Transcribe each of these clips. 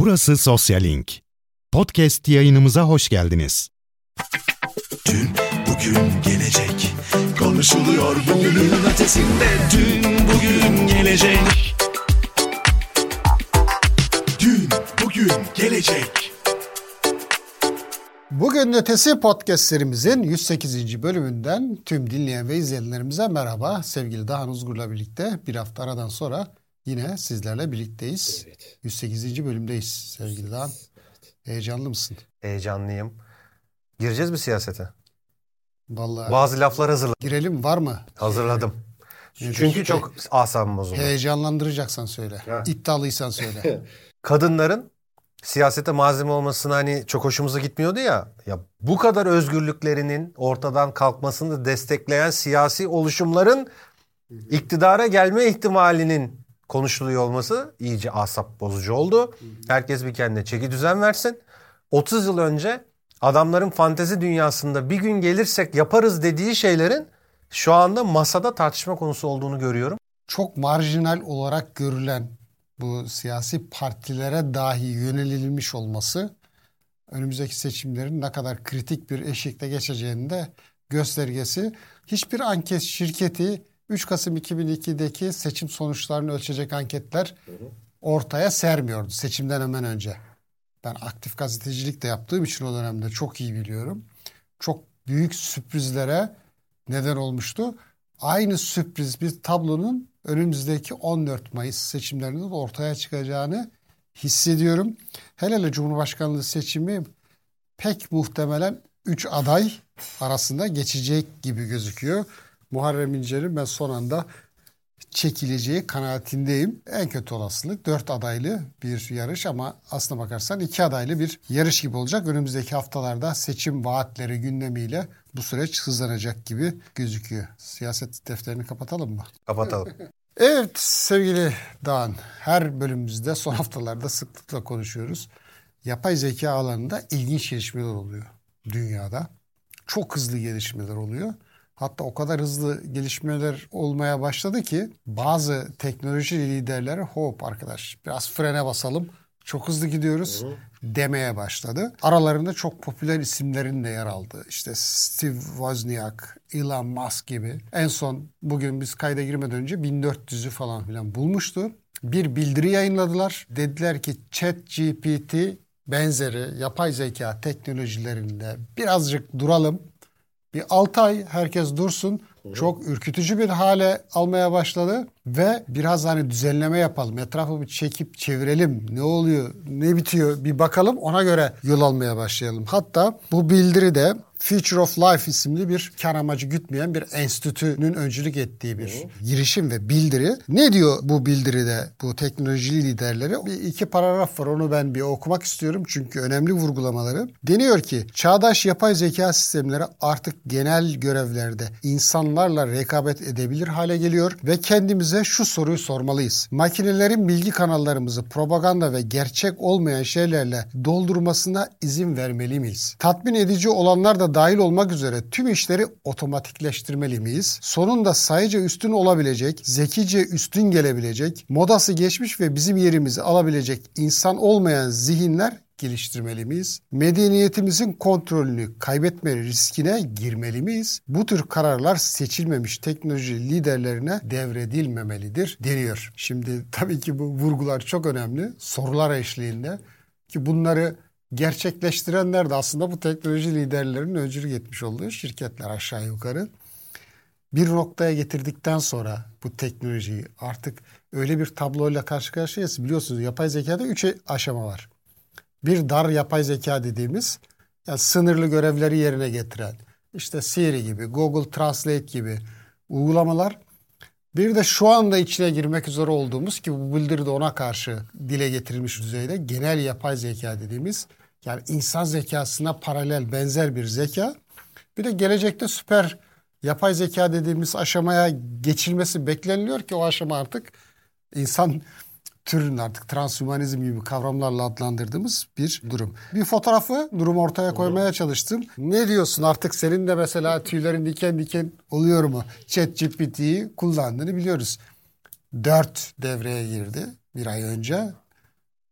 Burası Sosyal Link. Podcast yayınımıza hoş geldiniz. Dün, bugün, gelecek. Konuşuluyor bugünün ötesinde. Dün, bugün, gelecek. Dün, bugün, gelecek. Bugün Ötesi Podcast serimizin 108. bölümünden tüm dinleyen ve izleyenlerimize merhaba. Sevgili Dahan Uzgur'la birlikte bir hafta aradan sonra yine sizlerle birlikteyiz. Evet. 108. bölümdeyiz sevgili Dahan. Heyecanlı mısın? Heyecanlıyım. Gireceğiz mi siyasete? Vallahi Bazı laflar hazırladım. girelim var mı? Hazırladım. Evet. Çünkü çok asabım bozuldu. Heyecanlandıracaksan söyle. Ha. İddialıysan söyle. Kadınların siyasete malzeme olmasına hani çok hoşumuza gitmiyordu ya. Ya bu kadar özgürlüklerinin ortadan kalkmasını destekleyen siyasi oluşumların iktidara gelme ihtimalinin konuşuluyor olması iyice asap bozucu oldu. Herkes bir kendine çeki düzen versin. 30 yıl önce adamların fantezi dünyasında bir gün gelirsek yaparız dediği şeylerin şu anda masada tartışma konusu olduğunu görüyorum. Çok marjinal olarak görülen bu siyasi partilere dahi yönelilmiş olması önümüzdeki seçimlerin ne kadar kritik bir eşikte geçeceğinin de göstergesi. Hiçbir anket şirketi 3 Kasım 2002'deki seçim sonuçlarını ölçecek anketler ortaya sermiyordu seçimden hemen önce. Ben aktif gazetecilik de yaptığım için o dönemde çok iyi biliyorum. Çok büyük sürprizlere neden olmuştu. Aynı sürpriz bir tablonun önümüzdeki 14 Mayıs seçimlerinde de ortaya çıkacağını hissediyorum. Hele hele Cumhurbaşkanlığı seçimi pek muhtemelen 3 aday arasında geçecek gibi gözüküyor. Muharrem İnce'nin ben son anda çekileceği kanaatindeyim. En kötü olasılık 4 adaylı bir yarış ama aslına bakarsan 2 adaylı bir yarış gibi olacak. Önümüzdeki haftalarda seçim vaatleri gündemiyle bu süreç hızlanacak gibi gözüküyor. Siyaset defterini kapatalım mı? Kapatalım. Evet sevgili Dağın, her bölümümüzde son haftalarda sıklıkla konuşuyoruz. Yapay zeka alanında ilginç gelişmeler oluyor dünyada. Çok hızlı gelişmeler oluyor. Hatta o kadar hızlı gelişmeler olmaya başladı ki bazı teknoloji liderleri hop arkadaş biraz frene basalım çok hızlı gidiyoruz demeye başladı. Aralarında çok popüler isimlerin de yer aldı. İşte Steve Wozniak, Elon Musk gibi. En son bugün biz kayda girmeden önce 1400'ü falan filan bulmuştu. Bir bildiri yayınladılar. Dediler ki Chat GPT benzeri yapay zeka teknolojilerinde birazcık duralım. Bir 6 ay herkes dursun. Çok ürkütücü bir hale almaya başladı ve biraz hani düzenleme yapalım. Etrafı bir çekip çevirelim. Ne oluyor, ne bitiyor bir bakalım. Ona göre yol almaya başlayalım. Hatta bu bildiri de Future of Life isimli bir kar amacı gütmeyen bir enstitünün öncülük ettiği bir girişim ve bildiri. Ne diyor bu bildiride bu teknoloji liderleri? Bir iki paragraf var onu ben bir okumak istiyorum çünkü önemli vurgulamaları. Deniyor ki çağdaş yapay zeka sistemleri artık genel görevlerde insanlarla rekabet edebilir hale geliyor ve kendimize şu soruyu sormalıyız. Makinelerin bilgi kanallarımızı propaganda ve gerçek olmayan şeylerle doldurmasına izin vermeli miyiz? Tatmin edici olanlar da dahil olmak üzere tüm işleri otomatikleştirmeli miyiz? Sonunda sayıca üstün olabilecek, zekice üstün gelebilecek, modası geçmiş ve bizim yerimizi alabilecek insan olmayan zihinler geliştirmeli miyiz? Medeniyetimizin kontrolünü kaybetme riskine girmeli miyiz? Bu tür kararlar seçilmemiş teknoloji liderlerine devredilmemelidir deniyor. Şimdi tabii ki bu vurgular çok önemli. Sorular eşliğinde ki bunları gerçekleştirenler de aslında bu teknoloji liderlerinin öncülük etmiş olduğu şirketler aşağı yukarı. Bir noktaya getirdikten sonra bu teknolojiyi artık öyle bir tabloyla karşı karşıyayız. Biliyorsunuz yapay zekada üç aşama var. Bir dar yapay zeka dediğimiz yani sınırlı görevleri yerine getiren işte Siri gibi, Google Translate gibi uygulamalar. Bir de şu anda içine girmek üzere olduğumuz ki bu bildiri de ona karşı dile getirilmiş düzeyde genel yapay zeka dediğimiz yani insan zekasına paralel benzer bir zeka. Bir de gelecekte süper yapay zeka dediğimiz aşamaya geçilmesi bekleniliyor ki o aşama artık insan türünün artık transhümanizm gibi kavramlarla adlandırdığımız bir durum. Bir fotoğrafı durum ortaya koymaya çalıştım. Ne diyorsun artık senin de mesela tüylerin diken diken oluyor mu? ChatGPT'yi kullandığını biliyoruz. 4 devreye girdi bir ay önce.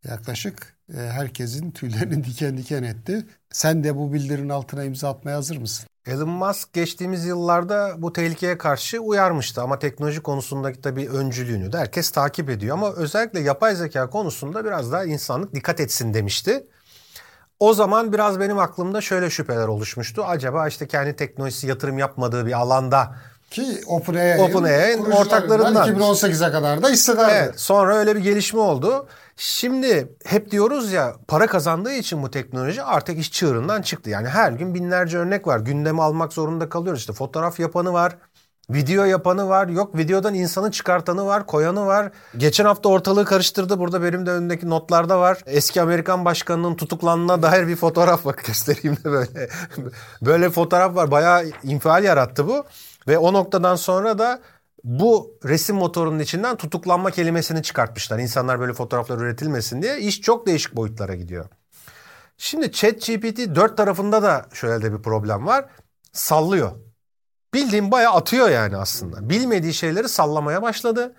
yaklaşık e, herkesin tüylerini diken diken etti. Sen de bu bildirinin altına imza atmaya hazır mısın? Elon Musk geçtiğimiz yıllarda bu tehlikeye karşı uyarmıştı ama teknoloji konusundaki tabii öncülüğünü de herkes takip ediyor ama özellikle yapay zeka konusunda biraz daha insanlık dikkat etsin demişti. O zaman biraz benim aklımda şöyle şüpheler oluşmuştu. Acaba işte kendi teknolojisi yatırım yapmadığı bir alanda Ki OpenAI'nin kurucularından ortaklarından. 2018'e kadar da hissedardı. Evet, sonra öyle bir gelişme oldu. Şimdi hep diyoruz ya para kazandığı için bu teknoloji artık iş çığırından çıktı. Yani her gün binlerce örnek var. Gündeme almak zorunda kalıyoruz. İşte fotoğraf yapanı var. Video yapanı var. Yok videodan insanı çıkartanı var, koyanı var. Geçen hafta ortalığı karıştırdı. Burada benim de önümdeki notlarda var. Eski Amerikan başkanının tutuklandığına dair bir fotoğraf bak göstereyim de böyle. böyle fotoğraf var. Bayağı infial yarattı bu. Ve o noktadan sonra da bu resim motorunun içinden tutuklanma kelimesini çıkartmışlar. İnsanlar böyle fotoğraflar üretilmesin diye. İş çok değişik boyutlara gidiyor. Şimdi ChatGPT 4 tarafında da şöyle de bir problem var. Sallıyor. Bildiğim bayağı atıyor yani aslında. Bilmediği şeyleri sallamaya başladı.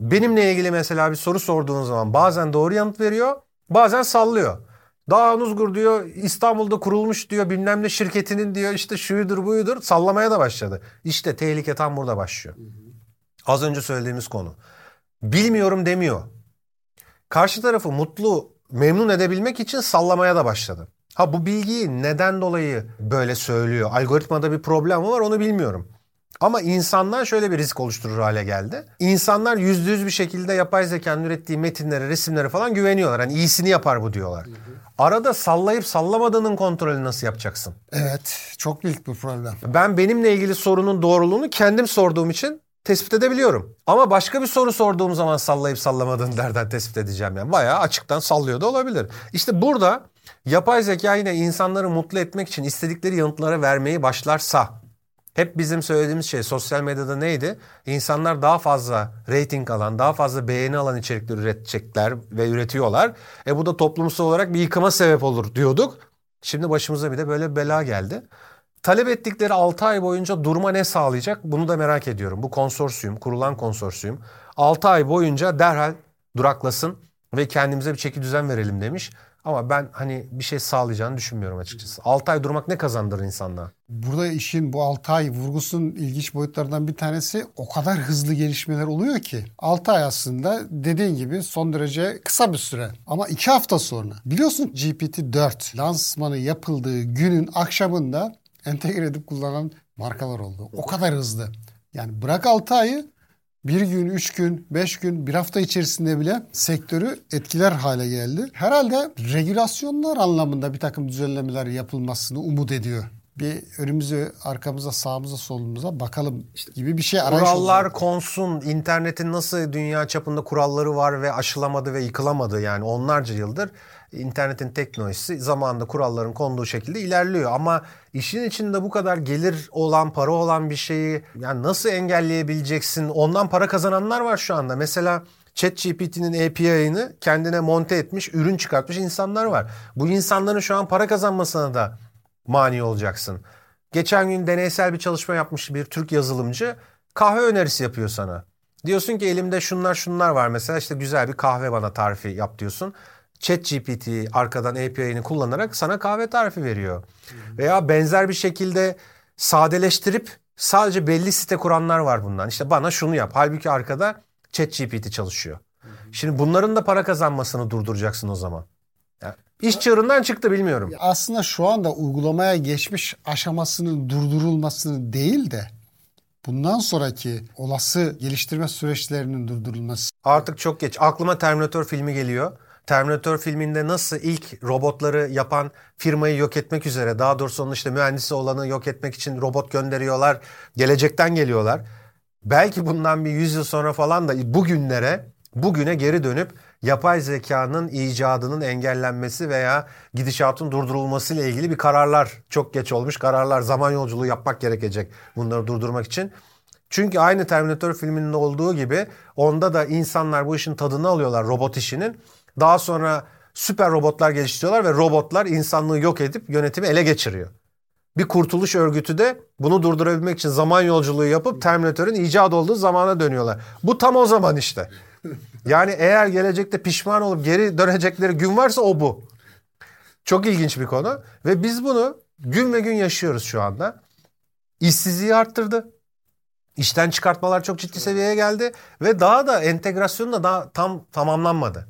Benimle ilgili mesela bir soru sorduğun zaman bazen doğru yanıt veriyor, bazen sallıyor. Daha Nuzgur diyor İstanbul'da kurulmuş diyor bilmem ne şirketinin diyor işte şuyudur buyudur sallamaya da başladı. İşte tehlike tam burada başlıyor. Az önce söylediğimiz konu. Bilmiyorum demiyor. Karşı tarafı mutlu, memnun edebilmek için sallamaya da başladı. Ha bu bilgiyi neden dolayı böyle söylüyor? Algoritmada bir problem mi var onu bilmiyorum. Ama insanlar şöyle bir risk oluşturur hale geldi. İnsanlar yüzde yüz bir şekilde yapay zekanın ürettiği metinlere, resimlere falan güveniyorlar. Hani iyisini yapar bu diyorlar. Arada sallayıp sallamadığının kontrolünü nasıl yapacaksın? Evet, çok büyük bir problem. Ben benimle ilgili sorunun doğruluğunu kendim sorduğum için tespit edebiliyorum. Ama başka bir soru sorduğum zaman sallayıp sallamadığını nereden tespit edeceğim yani. Bayağı açıktan sallıyor da olabilir. İşte burada yapay zeka yine insanları mutlu etmek için istedikleri yanıtları vermeyi başlarsa hep bizim söylediğimiz şey sosyal medyada neydi? İnsanlar daha fazla rating alan, daha fazla beğeni alan içerikler üretecekler ve üretiyorlar. E bu da toplumsal olarak bir yıkıma sebep olur diyorduk. Şimdi başımıza bir de böyle bela geldi. Talep ettikleri 6 ay boyunca durma ne sağlayacak? Bunu da merak ediyorum. Bu konsorsiyum, kurulan konsorsiyum 6 ay boyunca derhal duraklasın ve kendimize bir çeki düzen verelim demiş. Ama ben hani bir şey sağlayacağını düşünmüyorum açıkçası. 6 ay durmak ne kazandırır insanlığa? Burada işin bu 6 ay vurgusunun ilginç boyutlarından bir tanesi o kadar hızlı gelişmeler oluyor ki. 6 ay aslında dediğin gibi son derece kısa bir süre. Ama 2 hafta sonra biliyorsun GPT-4 lansmanı yapıldığı günün akşamında entegre edip kullanan markalar oldu. O kadar hızlı. Yani bırak 6 ayı bir gün, üç gün, beş gün, bir hafta içerisinde bile sektörü etkiler hale geldi. Herhalde regülasyonlar anlamında bir takım düzenlemeler yapılmasını umut ediyor. Bir önümüze, arkamıza, sağımıza, solumuza bakalım gibi bir şey arayış Kurallar oldu. konsun, internetin nasıl dünya çapında kuralları var ve aşılamadı ve yıkılamadı yani onlarca yıldır internetin teknolojisi zamanında kuralların konduğu şekilde ilerliyor. Ama işin içinde bu kadar gelir olan, para olan bir şeyi yani nasıl engelleyebileceksin? Ondan para kazananlar var şu anda. Mesela ChatGPT'nin API'ını kendine monte etmiş, ürün çıkartmış insanlar var. Bu insanların şu an para kazanmasına da mani olacaksın. Geçen gün deneysel bir çalışma yapmış bir Türk yazılımcı kahve önerisi yapıyor sana. Diyorsun ki elimde şunlar şunlar var mesela işte güzel bir kahve bana tarifi yap diyorsun. ChatGPT arkadan API'ni kullanarak sana kahve tarifi veriyor. Veya benzer bir şekilde sadeleştirip sadece belli site kuranlar var bundan. İşte bana şunu yap. Halbuki arkada ChatGPT çalışıyor. Şimdi bunların da para kazanmasını durduracaksın o zaman. İş çığırından çıktı bilmiyorum. Aslında şu anda uygulamaya geçmiş aşamasının durdurulmasını değil de bundan sonraki olası geliştirme süreçlerinin durdurulması. Artık çok geç. Aklıma Terminator filmi geliyor. Terminator filminde nasıl ilk robotları yapan firmayı yok etmek üzere daha doğrusu onun işte mühendisi olanı yok etmek için robot gönderiyorlar. Gelecekten geliyorlar. Belki bundan bir 100 yıl sonra falan da bugünlere bugüne geri dönüp yapay zekanın icadının engellenmesi veya gidişatın durdurulması ile ilgili bir kararlar çok geç olmuş kararlar zaman yolculuğu yapmak gerekecek bunları durdurmak için. Çünkü aynı Terminator filminin olduğu gibi onda da insanlar bu işin tadını alıyorlar robot işinin. Daha sonra süper robotlar geliştiriyorlar ve robotlar insanlığı yok edip yönetimi ele geçiriyor. Bir kurtuluş örgütü de bunu durdurabilmek için zaman yolculuğu yapıp Terminator'ın icat olduğu zamana dönüyorlar. Bu tam o zaman işte. Yani eğer gelecekte pişman olup geri dönecekleri gün varsa o bu. Çok ilginç bir konu ve biz bunu gün ve gün yaşıyoruz şu anda. İşsizliği arttırdı. İşten çıkartmalar çok ciddi seviyeye geldi ve daha da entegrasyonu da daha tam tamamlanmadı.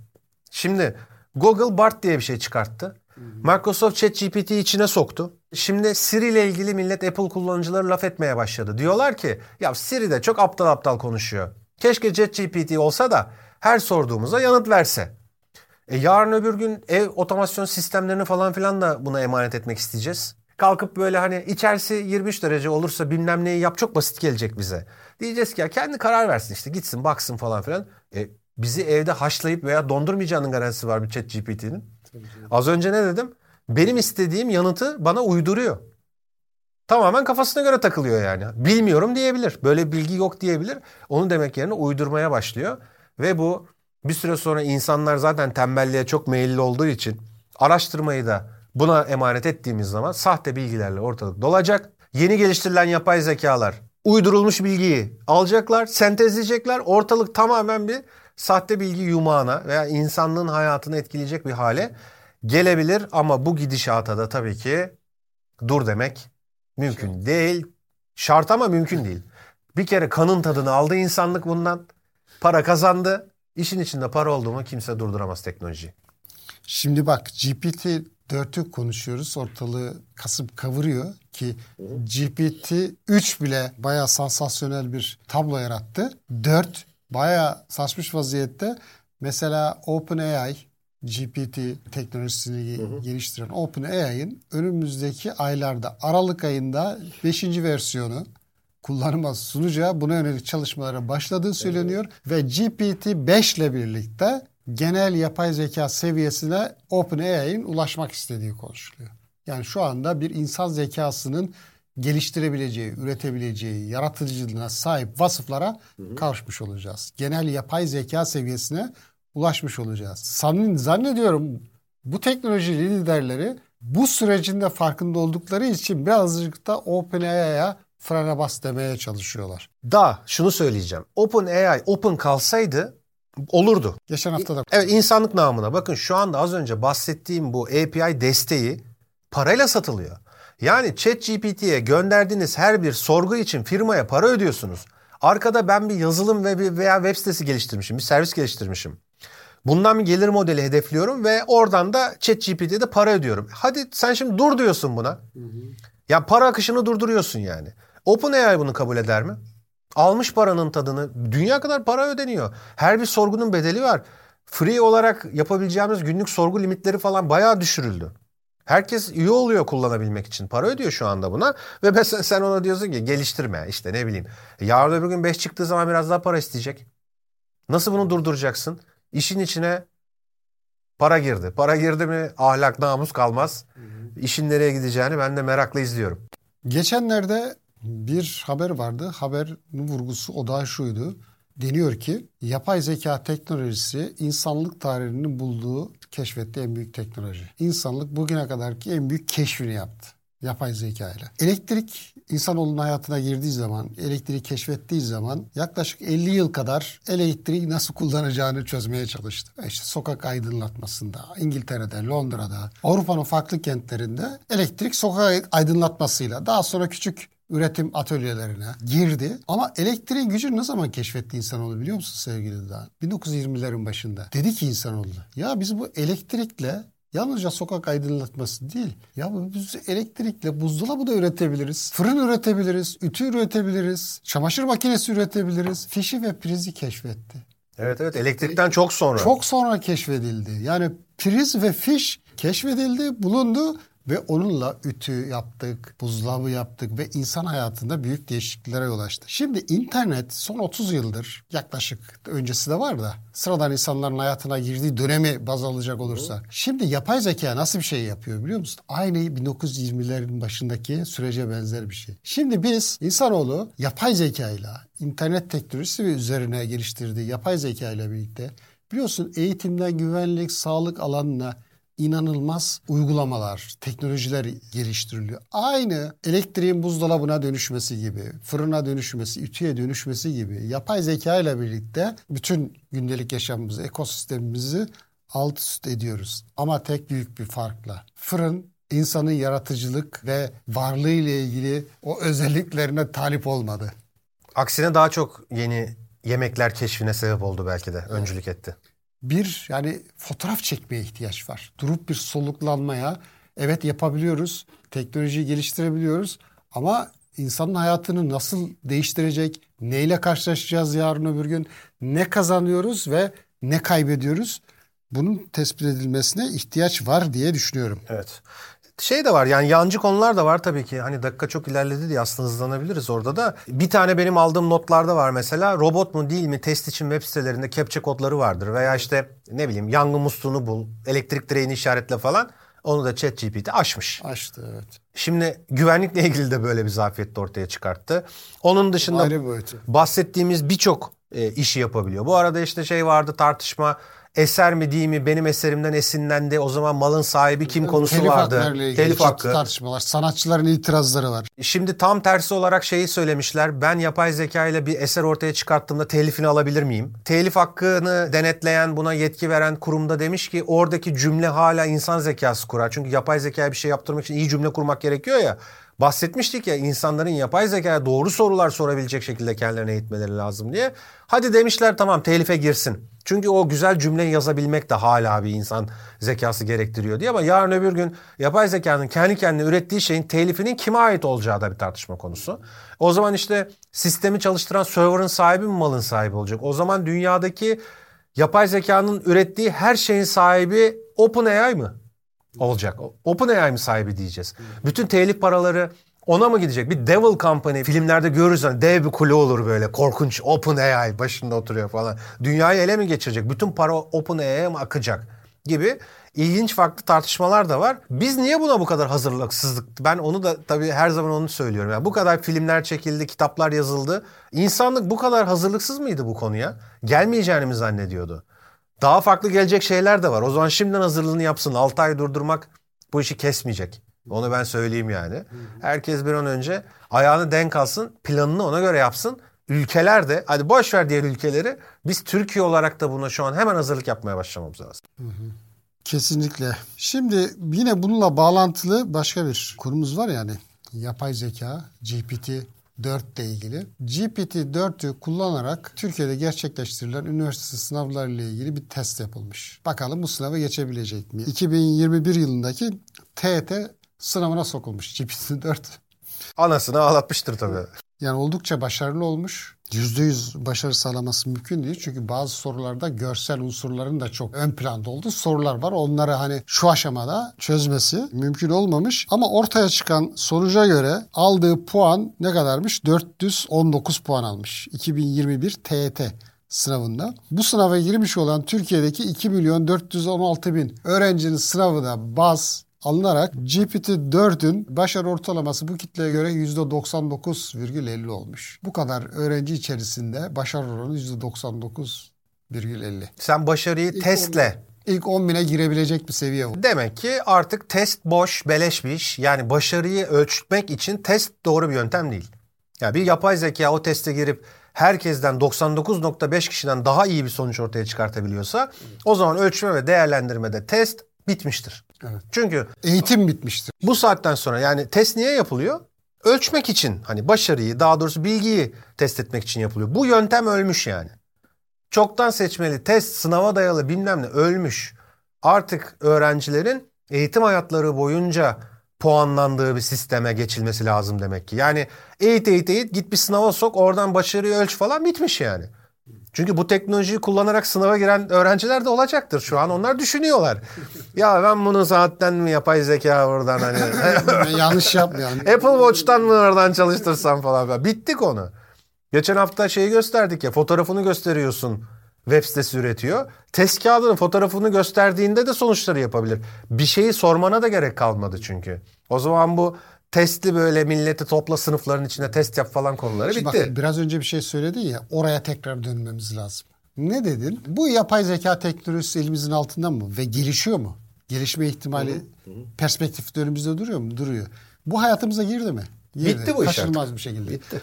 Şimdi Google Bard diye bir şey çıkarttı. Microsoft ChatGPT içine soktu. Şimdi Siri ile ilgili millet Apple kullanıcıları laf etmeye başladı. Diyorlar ki ya Siri de çok aptal aptal konuşuyor. Keşke ChatGPT olsa da her sorduğumuza yanıt verse. E yarın öbür gün ev otomasyon sistemlerini falan filan da buna emanet etmek isteyeceğiz. Kalkıp böyle hani içerisi 23 derece olursa bilmem neyi yap çok basit gelecek bize. Diyeceğiz ki ya kendi karar versin işte gitsin baksın falan filan. E, bizi evde haşlayıp veya dondurmayacağının garantisi var bir chat GPT'nin. Az önce ne dedim? Benim istediğim yanıtı bana uyduruyor. Tamamen kafasına göre takılıyor yani. Bilmiyorum diyebilir. Böyle bilgi yok diyebilir. Onu demek yerine uydurmaya başlıyor. Ve bu bir süre sonra insanlar zaten tembelliğe çok meyilli olduğu için araştırmayı da buna emanet ettiğimiz zaman sahte bilgilerle ortalık dolacak. Yeni geliştirilen yapay zekalar uydurulmuş bilgiyi alacaklar, sentezleyecekler. Ortalık tamamen bir sahte bilgi yumağına veya insanlığın hayatını etkileyecek bir hale gelebilir. Ama bu gidişata da tabii ki dur demek mümkün değil. Şart ama mümkün değil. Bir kere kanın tadını aldı insanlık bundan. Para kazandı. İşin içinde para olduğumu kimse durduramaz teknoloji. Şimdi bak GPT 4'ü konuşuyoruz. Ortalığı kasıp kavuruyor ki GPT 3 bile bayağı sansasyonel bir tablo yarattı. 4 bayağı saçmış vaziyette. Mesela OpenAI GPT teknolojisini geliştiren OpenAI'ın önümüzdeki aylarda Aralık ayında 5. versiyonu kullanıma sunacağı buna yönelik çalışmalara başladığı söyleniyor ve GPT 5 ile birlikte genel yapay zeka seviyesine OpenAI'nin ulaşmak istediği konuşuluyor. Yani şu anda bir insan zekasının geliştirebileceği, üretebileceği, yaratıcılığına sahip vasıflara kavuşmuş olacağız. Genel yapay zeka seviyesine ulaşmış olacağız. Sanın, zannediyorum bu teknoloji liderleri bu sürecin de farkında oldukları için birazcık da OpenAI'ya frene bas demeye çalışıyorlar. Da şunu söyleyeceğim. OpenAI open kalsaydı olurdu. Geçen hafta da Evet insanlık namına bakın şu anda az önce bahsettiğim bu API desteği parayla satılıyor. Yani ChatGPT'ye gönderdiğiniz her bir sorgu için firmaya para ödüyorsunuz. Arkada ben bir yazılım ve bir veya web sitesi geliştirmişim, bir servis geliştirmişim. Bundan bir gelir modeli hedefliyorum ve oradan da ChatGPT'ye de para ödüyorum. Hadi sen şimdi dur diyorsun buna. Ya para akışını durduruyorsun yani. OpenAI bunu kabul eder mi? Almış paranın tadını. Dünya kadar para ödeniyor. Her bir sorgunun bedeli var. Free olarak yapabileceğimiz günlük sorgu limitleri falan bayağı düşürüldü. Herkes üye oluyor kullanabilmek için. Para ödüyor şu anda buna. Ve mesela sen ona diyorsun ki geliştirme işte ne bileyim. Yarın öbür gün 5 çıktığı zaman biraz daha para isteyecek. Nasıl bunu durduracaksın? İşin içine para girdi. Para girdi mi ahlak namus kalmaz. İşin nereye gideceğini ben de merakla izliyorum. Geçenlerde bir haber vardı. Haberin vurgusu o da şuydu. Deniyor ki yapay zeka teknolojisi insanlık tarihinin bulduğu, keşfettiği en büyük teknoloji. İnsanlık bugüne kadarki en büyük keşfini yaptı. Yapay zeka ile. Elektrik insanoğlunun hayatına girdiği zaman, elektriği keşfettiği zaman yaklaşık 50 yıl kadar elektriği nasıl kullanacağını çözmeye çalıştı. İşte sokak aydınlatmasında, İngiltere'de, Londra'da, Avrupa'nın farklı kentlerinde elektrik sokak aydınlatmasıyla daha sonra küçük üretim atölyelerine girdi. Ama elektriğin gücünü ne zaman keşfetti insanoğlu biliyor musun sevgili Dağ? 1920'lerin başında. Dedi ki insanoğlu ya biz bu elektrikle Yalnızca sokak aydınlatması değil. Ya biz elektrikle buzdolabı da üretebiliriz. Fırın üretebiliriz. Ütü üretebiliriz. Çamaşır makinesi üretebiliriz. Fişi ve prizi keşfetti. Evet evet elektrikten çok sonra. Çok sonra keşfedildi. Yani priz ve fiş keşfedildi, bulundu ve onunla ütü yaptık, buzdolabı yaptık ve insan hayatında büyük değişikliklere yol açtı. Şimdi internet son 30 yıldır yaklaşık öncesi de var da sıradan insanların hayatına girdiği dönemi baz alacak olursak. Şimdi yapay zeka nasıl bir şey yapıyor biliyor musun? Aynı 1920'lerin başındaki sürece benzer bir şey. Şimdi biz insanoğlu yapay zeka ile internet teknolojisi ve üzerine geliştirdiği yapay zeka ile birlikte biliyorsun eğitimden güvenlik, sağlık alanına inanılmaz uygulamalar, teknolojiler geliştiriliyor. Aynı elektriğin buzdolabına dönüşmesi gibi, fırına dönüşmesi, ütüye dönüşmesi gibi yapay zeka ile birlikte bütün gündelik yaşamımızı, ekosistemimizi alt üst ediyoruz. Ama tek büyük bir farkla. Fırın insanın yaratıcılık ve varlığı ile ilgili o özelliklerine talip olmadı. Aksine daha çok yeni yemekler keşfine sebep oldu belki de. Öncülük etti. Bir yani fotoğraf çekmeye ihtiyaç var. Durup bir soluklanmaya evet yapabiliyoruz. Teknolojiyi geliştirebiliyoruz ama insanın hayatını nasıl değiştirecek, neyle karşılaşacağız yarın öbür gün, ne kazanıyoruz ve ne kaybediyoruz? Bunun tespit edilmesine ihtiyaç var diye düşünüyorum. Evet. Şey de var yani yancı konular da var tabii ki. Hani dakika çok ilerledi diye aslında hızlanabiliriz orada da. Bir tane benim aldığım notlarda var mesela. Robot mu değil mi test için web sitelerinde captcha kodları vardır. Veya işte ne bileyim yangın musluğunu bul, elektrik direğini işaretle falan. Onu da ChatGPT aşmış. Açtı evet. Şimdi güvenlikle ilgili de böyle bir zafiyet de ortaya çıkarttı. Onun dışında bahsettiğimiz birçok e, işi yapabiliyor. Bu arada işte şey vardı tartışma eser mi değil mi benim eserimden esinlendi o zaman malın sahibi kim konusu Telif vardı. ilgili Telif hakkı. tartışmalar. Sanatçıların itirazları var. Şimdi tam tersi olarak şeyi söylemişler. Ben yapay zeka ile bir eser ortaya çıkarttığımda telifini alabilir miyim? Telif hakkını denetleyen, buna yetki veren kurumda demiş ki oradaki cümle hala insan zekası kurar. Çünkü yapay zekaya bir şey yaptırmak için iyi cümle kurmak gerekiyor ya. Bahsetmiştik ya insanların yapay zekaya doğru sorular sorabilecek şekilde kendilerine eğitmeleri lazım diye. Hadi demişler tamam telife girsin. Çünkü o güzel cümleyi yazabilmek de hala bir insan zekası gerektiriyor diye. Ama yarın öbür gün yapay zekanın kendi kendine ürettiği şeyin telifinin kime ait olacağı da bir tartışma konusu. O zaman işte sistemi çalıştıran server'ın sahibi mi malın sahibi olacak? O zaman dünyadaki yapay zekanın ürettiği her şeyin sahibi OpenAI mı? Olacak. OpenAI mi sahibi diyeceğiz. Bütün telif paraları ona mı gidecek? Bir Devil Company filmlerde görürüz hani dev bir kule olur böyle korkunç OpenAI başında oturuyor falan. Dünyayı ele mi geçirecek? Bütün para OpenAI'ye mi akacak? Gibi ilginç farklı tartışmalar da var. Biz niye buna bu kadar hazırlıksızlık? Ben onu da tabii her zaman onu söylüyorum. Yani bu kadar filmler çekildi, kitaplar yazıldı. İnsanlık bu kadar hazırlıksız mıydı bu konuya? Gelmeyeceğini mi zannediyordu? Daha farklı gelecek şeyler de var. O zaman şimdiden hazırlığını yapsın. 6 ay durdurmak bu işi kesmeyecek. Onu ben söyleyeyim yani. Herkes bir an önce ayağını denk alsın, planını ona göre yapsın. Ülkeler de, hadi boş ver diğer ülkeleri, biz Türkiye olarak da buna şu an hemen hazırlık yapmaya başlamamız lazım. Kesinlikle. Şimdi yine bununla bağlantılı başka bir kurumuz var yani. Yapay zeka, GPT 4 ile ilgili. GPT-4'ü kullanarak Türkiye'de gerçekleştirilen üniversite sınavları ile ilgili bir test yapılmış. Bakalım bu sınavı geçebilecek mi? 2021 yılındaki TET sınavına sokulmuş GPT-4. Anasını ağlatmıştır tabii. Yani oldukça başarılı olmuş. %100 başarı sağlaması mümkün değil. Çünkü bazı sorularda görsel unsurların da çok ön planda olduğu sorular var. Onları hani şu aşamada çözmesi mümkün olmamış. Ama ortaya çıkan sonuca göre aldığı puan ne kadarmış? 419 puan almış. 2021 TET sınavında. Bu sınava girmiş olan Türkiye'deki 2 milyon 416 bin öğrencinin sınavı da baz alınarak GPT-4'ün başarı ortalaması bu kitleye göre %99,50 olmuş. Bu kadar öğrenci içerisinde başarı oranı %99,50. Sen başarıyı İlk testle İlk 10 bine girebilecek bir seviye bu. Demek ki artık test boş, beleş bir iş. Yani başarıyı ölçmek için test doğru bir yöntem değil. Yani bir yapay zeka o teste girip herkesten 99.5 kişiden daha iyi bir sonuç ortaya çıkartabiliyorsa o zaman ölçme ve değerlendirmede test bitmiştir. Evet. Çünkü Eğitim bitmiştir. bu saatten sonra yani test niye yapılıyor? Ölçmek için hani başarıyı daha doğrusu bilgiyi test etmek için yapılıyor. Bu yöntem ölmüş yani. Çoktan seçmeli test sınava dayalı bilmem ne ölmüş. Artık öğrencilerin eğitim hayatları boyunca puanlandığı bir sisteme geçilmesi lazım demek ki. Yani eğit eğit eğit git bir sınava sok oradan başarıyı ölç falan bitmiş yani. Çünkü bu teknolojiyi kullanarak sınava giren öğrenciler de olacaktır şu an. Onlar düşünüyorlar. ya ben bunu saatten mi yapay zeka oradan hani Yanlış yapmayalım. Apple Watch'tan mı oradan çalıştırsam falan. Bitti konu. Geçen hafta şeyi gösterdik ya fotoğrafını gösteriyorsun web sitesi üretiyor. Test kağıdının fotoğrafını gösterdiğinde de sonuçları yapabilir. Bir şeyi sormana da gerek kalmadı çünkü. O zaman bu testli böyle milleti topla sınıfların içine test yap falan konuları Şimdi bitti. Bak, biraz önce bir şey söyledin ya oraya tekrar dönmemiz lazım. Ne dedin? Bu yapay zeka teknolojisi elimizin altında mı ve gelişiyor mu? gelişme ihtimali perspektifte önümüzde duruyor mu? Duruyor. Bu hayatımıza girdi mi? Girdi. Bitti bu iş Kaçınılmaz bir şekilde. Bitti.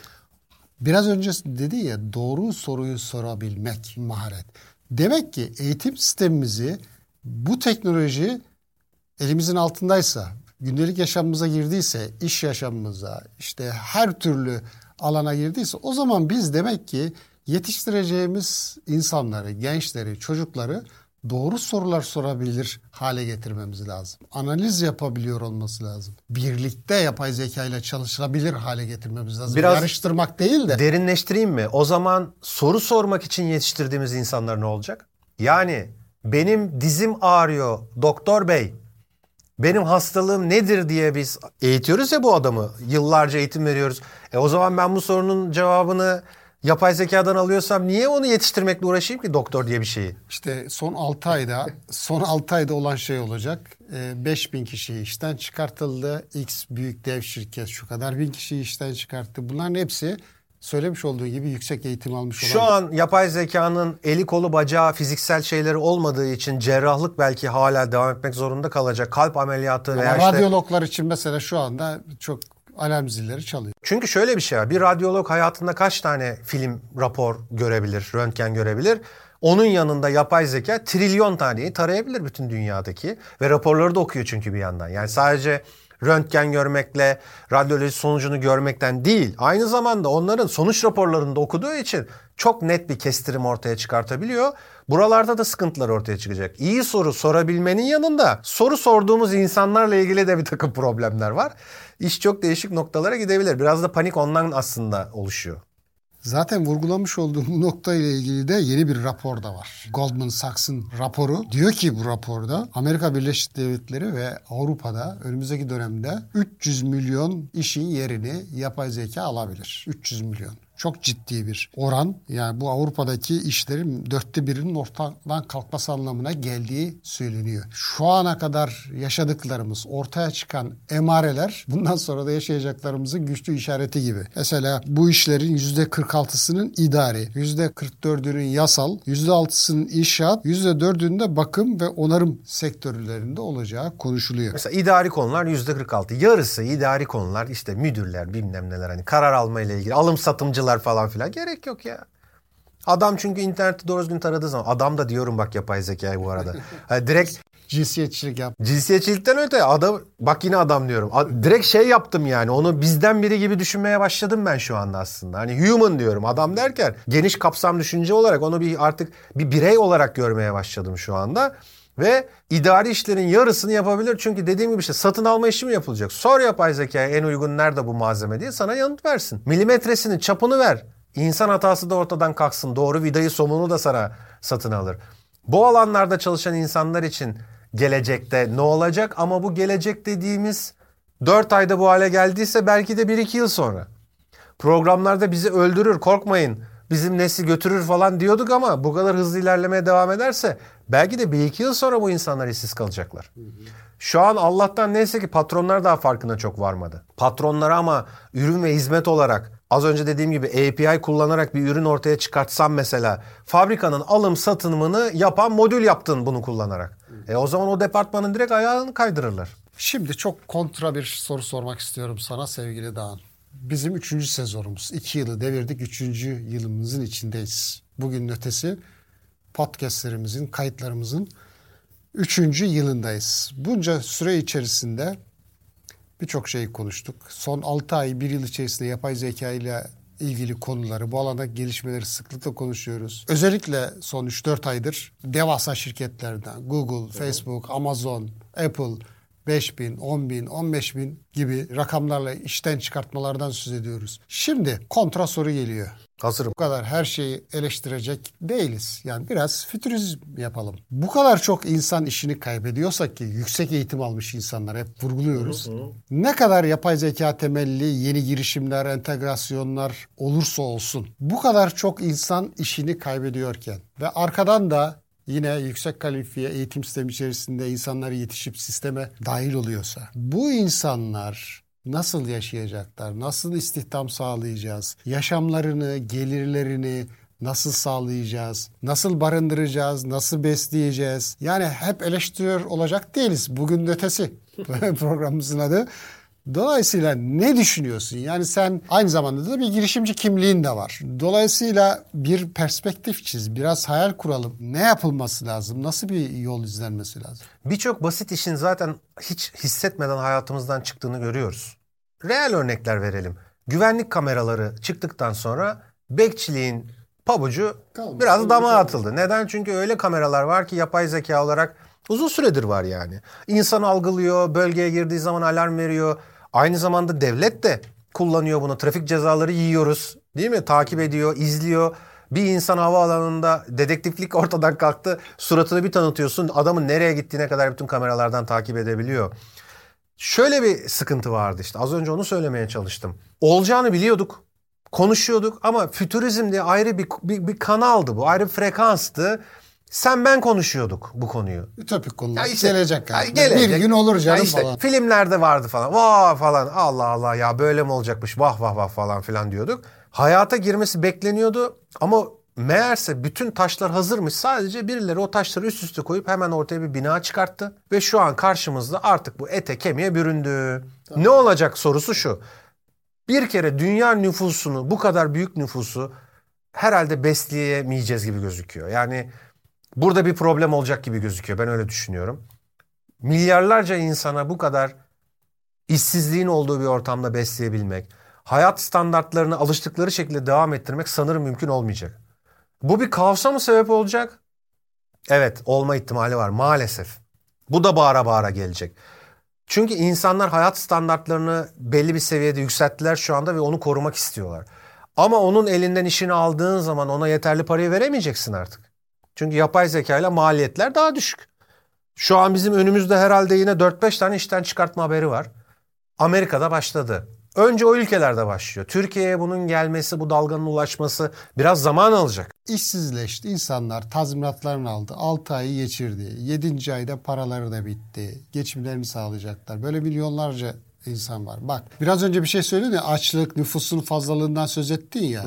Biraz önce dedi ya doğru soruyu sorabilmek maharet. Demek ki eğitim sistemimizi bu teknoloji elimizin altındaysa, gündelik yaşamımıza girdiyse, iş yaşamımıza, işte her türlü alana girdiyse o zaman biz demek ki yetiştireceğimiz insanları, gençleri, çocukları doğru sorular sorabilir hale getirmemiz lazım. Analiz yapabiliyor olması lazım. Birlikte yapay zeka ile çalışılabilir hale getirmemiz lazım. Biraz- Yarıştırmak değil de. Derinleştireyim mi? O zaman soru sormak için yetiştirdiğimiz insanlar ne olacak? Yani benim dizim ağrıyor doktor bey. Benim hastalığım nedir diye biz eğitiyoruz ya bu adamı. Yıllarca eğitim veriyoruz. E o zaman ben bu sorunun cevabını yapay zekadan alıyorsam niye onu yetiştirmekle uğraşayım ki doktor diye bir şeyi? İşte son 6 ayda son 6 ayda olan şey olacak. Ee, 5000 kişi işten çıkartıldı. X büyük dev şirket şu kadar bin kişi işten çıkarttı. Bunların hepsi söylemiş olduğu gibi yüksek eğitim almış olan Şu an yapay zekanın eli kolu bacağı fiziksel şeyleri olmadığı için cerrahlık belki hala devam etmek zorunda kalacak. Kalp ameliyatı Ama veya işte... radyologlar için mesela şu anda çok alarm zilleri çalıyor. Çünkü şöyle bir şey var. Bir radyolog hayatında kaç tane film, rapor görebilir, röntgen görebilir? Onun yanında yapay zeka trilyon taneyi tarayabilir bütün dünyadaki. Ve raporları da okuyor çünkü bir yandan. Yani sadece röntgen görmekle, radyoloji sonucunu görmekten değil. Aynı zamanda onların sonuç raporlarını da okuduğu için çok net bir kestirim ortaya çıkartabiliyor. Buralarda da sıkıntılar ortaya çıkacak. İyi soru sorabilmenin yanında soru sorduğumuz insanlarla ilgili de bir takım problemler var. İş çok değişik noktalara gidebilir. Biraz da panik ondan aslında oluşuyor. Zaten vurgulamış olduğum bu nokta ile ilgili de yeni bir rapor da var. Goldman Sachs'ın raporu diyor ki bu raporda Amerika Birleşik Devletleri ve Avrupa'da önümüzdeki dönemde 300 milyon işin yerini yapay zeka alabilir. 300 milyon. Çok ciddi bir oran. Yani bu Avrupa'daki işlerin dörtte birinin ortadan kalkması anlamına geldiği söyleniyor. Şu ana kadar yaşadıklarımız, ortaya çıkan emareler bundan sonra da yaşayacaklarımızın güçlü işareti gibi. Mesela bu işlerin %46'sının idari, %44'ünün yasal, %6'sının inşaat, %4'ünün de bakım ve onarım sektörlerinde olacağı konuşuluyor. Mesela idari konular %46. Yarısı idari konular işte müdürler bilmem neler hani karar alma ile ilgili alım satımcılar falan filan gerek yok ya. Adam çünkü interneti doğru düzgün taradığı zaman adam da diyorum bak yapay zekayı bu arada. Hani direkt Cinsiyetçilik yap. cinsiyetçilikten öte adam bak yine adam diyorum. A- Direkt şey yaptım yani onu bizden biri gibi düşünmeye başladım ben şu anda aslında. Hani human diyorum adam derken geniş kapsam düşünce olarak onu bir artık bir birey olarak görmeye başladım şu anda. Ve idari işlerin yarısını yapabilir. Çünkü dediğim gibi işte satın alma işi mi yapılacak? Sor yapay zekaya en uygun nerede bu malzeme diye sana yanıt versin. Milimetresini, çapını ver. İnsan hatası da ortadan kalksın. Doğru vidayı, somunu da sana satın alır. Bu alanlarda çalışan insanlar için gelecekte ne olacak? Ama bu gelecek dediğimiz 4 ayda bu hale geldiyse belki de 1-2 yıl sonra. Programlarda bizi öldürür korkmayın bizim nesli götürür falan diyorduk ama bu kadar hızlı ilerlemeye devam ederse belki de bir iki yıl sonra bu insanlar işsiz kalacaklar. Şu an Allah'tan neyse ki patronlar daha farkına çok varmadı. Patronlara ama ürün ve hizmet olarak az önce dediğim gibi API kullanarak bir ürün ortaya çıkartsam mesela fabrikanın alım satımını yapan modül yaptın bunu kullanarak. E o zaman o departmanın direkt ayağını kaydırırlar. Şimdi çok kontra bir soru sormak istiyorum sana sevgili Dağın. Bizim üçüncü sezonumuz. iki yılı devirdik. Üçüncü yılımızın içindeyiz. Bugün ötesi podcastlerimizin, kayıtlarımızın üçüncü yılındayız. Bunca süre içerisinde birçok şeyi konuştuk. Son 6 ay, bir yıl içerisinde yapay zeka ile ilgili konuları, bu alanda gelişmeleri sıklıkla konuşuyoruz. Özellikle son 3-4 aydır devasa şirketlerden Google, Facebook, Amazon, Apple 5 bin, 10 bin, 15 bin gibi rakamlarla işten çıkartmalardan söz ediyoruz. Şimdi kontra soru geliyor. Hazırım. Bu kadar her şeyi eleştirecek değiliz. Yani biraz fütürizm yapalım. Bu kadar çok insan işini kaybediyorsak ki yüksek eğitim almış insanlar hep vurguluyoruz. Ne kadar yapay zeka temelli yeni girişimler, entegrasyonlar olursa olsun bu kadar çok insan işini kaybediyorken ve arkadan da yine yüksek kalifiye eğitim sistemi içerisinde insanlar yetişip sisteme dahil oluyorsa bu insanlar nasıl yaşayacaklar? Nasıl istihdam sağlayacağız? Yaşamlarını, gelirlerini nasıl sağlayacağız, nasıl barındıracağız, nasıl besleyeceğiz. Yani hep eleştiriyor olacak değiliz. Bugün ötesi programımızın adı. Dolayısıyla ne düşünüyorsun? Yani sen aynı zamanda da bir girişimci kimliğin de var. Dolayısıyla bir perspektif çiz, biraz hayal kuralım. Ne yapılması lazım? Nasıl bir yol izlenmesi lazım? Birçok basit işin zaten hiç hissetmeden hayatımızdan çıktığını görüyoruz. Reel örnekler verelim. Güvenlik kameraları çıktıktan sonra bekçiliğin pabucu Kalmadı. biraz dama atıldı. Neden? Çünkü öyle kameralar var ki yapay zeka olarak uzun süredir var yani. İnsan algılıyor, bölgeye girdiği zaman alarm veriyor. Aynı zamanda devlet de kullanıyor bunu. Trafik cezaları yiyoruz. Değil mi? Takip ediyor, izliyor. Bir insan havaalanında dedektiflik ortadan kalktı. Suratını bir tanıtıyorsun. Adamın nereye gittiğine kadar bütün kameralardan takip edebiliyor. Şöyle bir sıkıntı vardı işte. Az önce onu söylemeye çalıştım. Olacağını biliyorduk. Konuşuyorduk ama fütürizm diye ayrı bir, bir, bir kanaldı bu. Ayrı bir frekanstı. Sen ben konuşuyorduk bu konuyu. Ütopik konular. Ya işte- gelecek. Ya Yani. gelecek. Bir gün olur canım Ya işte falan. Filmlerde vardı falan. Vah falan. Allah Allah ya böyle mi olacakmış? Vah vah vah falan filan diyorduk. Hayata girmesi bekleniyordu ama meğerse bütün taşlar hazırmış. Sadece birileri o taşları üst üste koyup hemen ortaya bir bina çıkarttı. Ve şu an karşımızda artık bu ete kemiğe büründü. Ne olacak sorusu şu. Bir kere dünya nüfusunu bu kadar büyük nüfusu herhalde besleyemeyeceğiz gibi gözüküyor. Yani burada bir problem olacak gibi gözüküyor. Ben öyle düşünüyorum. Milyarlarca insana bu kadar işsizliğin olduğu bir ortamda besleyebilmek, hayat standartlarını alıştıkları şekilde devam ettirmek sanırım mümkün olmayacak. Bu bir kaosa mı sebep olacak? Evet, olma ihtimali var maalesef. Bu da bağıra bağıra gelecek. Çünkü insanlar hayat standartlarını belli bir seviyede yükselttiler şu anda ve onu korumak istiyorlar. Ama onun elinden işini aldığın zaman ona yeterli parayı veremeyeceksin artık. Çünkü yapay zeka ile maliyetler daha düşük. Şu an bizim önümüzde herhalde yine 4-5 tane işten çıkartma haberi var. Amerika'da başladı. Önce o ülkelerde başlıyor. Türkiye'ye bunun gelmesi, bu dalganın ulaşması biraz zaman alacak. İşsizleşti. İnsanlar tazminatlarını aldı. 6 ayı geçirdi. 7. ayda paraları da bitti. Geçimlerini sağlayacaklar. Böyle milyonlarca insan var. Bak biraz önce bir şey söyledin ya açlık, nüfusun fazlalığından söz ettin ya.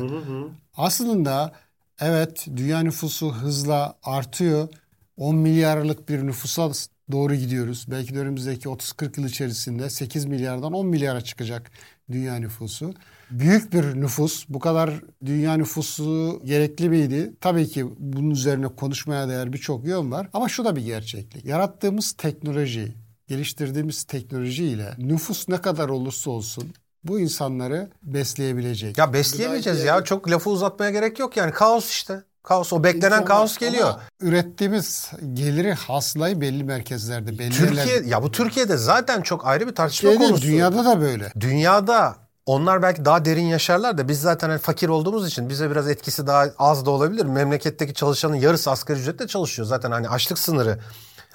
Aslında evet dünya nüfusu hızla artıyor. 10 milyarlık bir nüfusa doğru gidiyoruz. Belki de önümüzdeki 30-40 yıl içerisinde 8 milyardan 10 milyara çıkacak dünya nüfusu. Büyük bir nüfus. Bu kadar dünya nüfusu gerekli miydi? Tabii ki bunun üzerine konuşmaya değer birçok yön var. Ama şu da bir gerçeklik. Yarattığımız teknoloji, geliştirdiğimiz teknolojiyle nüfus ne kadar olursa olsun bu insanları besleyebilecek. Ya besleyemeyeceğiz ya. Çok lafı uzatmaya gerek yok yani. Kaos işte. Kaos. O beklenen İnsanlar- kaos geliyor. Ama ürettiğimiz geliri hasılayı belli merkezlerde, belli Türkiye yerlerde- ya bu Türkiye'de zaten çok ayrı bir tartışma değil, konusu. dünyada da böyle. Dünyada onlar belki daha derin yaşarlar da biz zaten hani fakir olduğumuz için bize biraz etkisi daha az da olabilir. Memleketteki çalışanın yarısı asgari ücretle çalışıyor. Zaten hani açlık sınırı.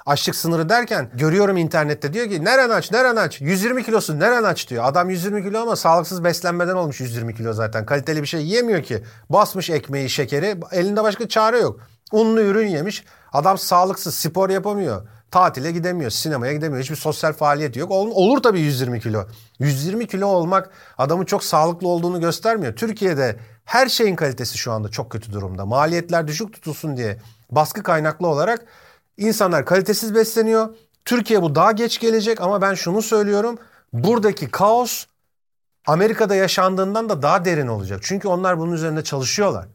Açlık sınırı derken görüyorum internette diyor ki neren aç neren aç 120 kilosu neren aç diyor. Adam 120 kilo ama sağlıksız beslenmeden olmuş 120 kilo zaten. Kaliteli bir şey yiyemiyor ki. Basmış ekmeği şekeri elinde başka çare yok. Unlu ürün yemiş. Adam sağlıksız spor yapamıyor. Tatile gidemiyor, sinemaya gidemiyor. Hiçbir sosyal faaliyet yok. Ol- Olur tabii 120 kilo. 120 kilo olmak adamın çok sağlıklı olduğunu göstermiyor. Türkiye'de her şeyin kalitesi şu anda çok kötü durumda. Maliyetler düşük tutulsun diye baskı kaynaklı olarak insanlar kalitesiz besleniyor. Türkiye bu daha geç gelecek ama ben şunu söylüyorum. Buradaki kaos Amerika'da yaşandığından da daha derin olacak. Çünkü onlar bunun üzerinde çalışıyorlar.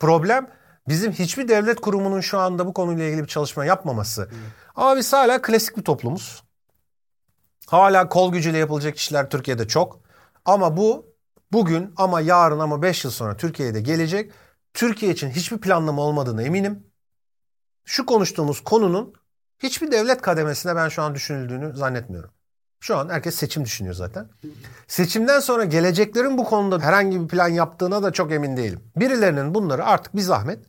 Problem bizim hiçbir devlet kurumunun şu anda bu konuyla ilgili bir çalışma yapmaması. Ama biz hala klasik bir toplumuz. Hala kol gücüyle yapılacak işler Türkiye'de çok. Ama bu bugün ama yarın ama 5 yıl sonra Türkiye'de gelecek. Türkiye için hiçbir planlama olmadığını eminim. Şu konuştuğumuz konunun hiçbir devlet kademesine ben şu an düşünüldüğünü zannetmiyorum. Şu an herkes seçim düşünüyor zaten. Seçimden sonra geleceklerin bu konuda herhangi bir plan yaptığına da çok emin değilim. Birilerinin bunları artık bir zahmet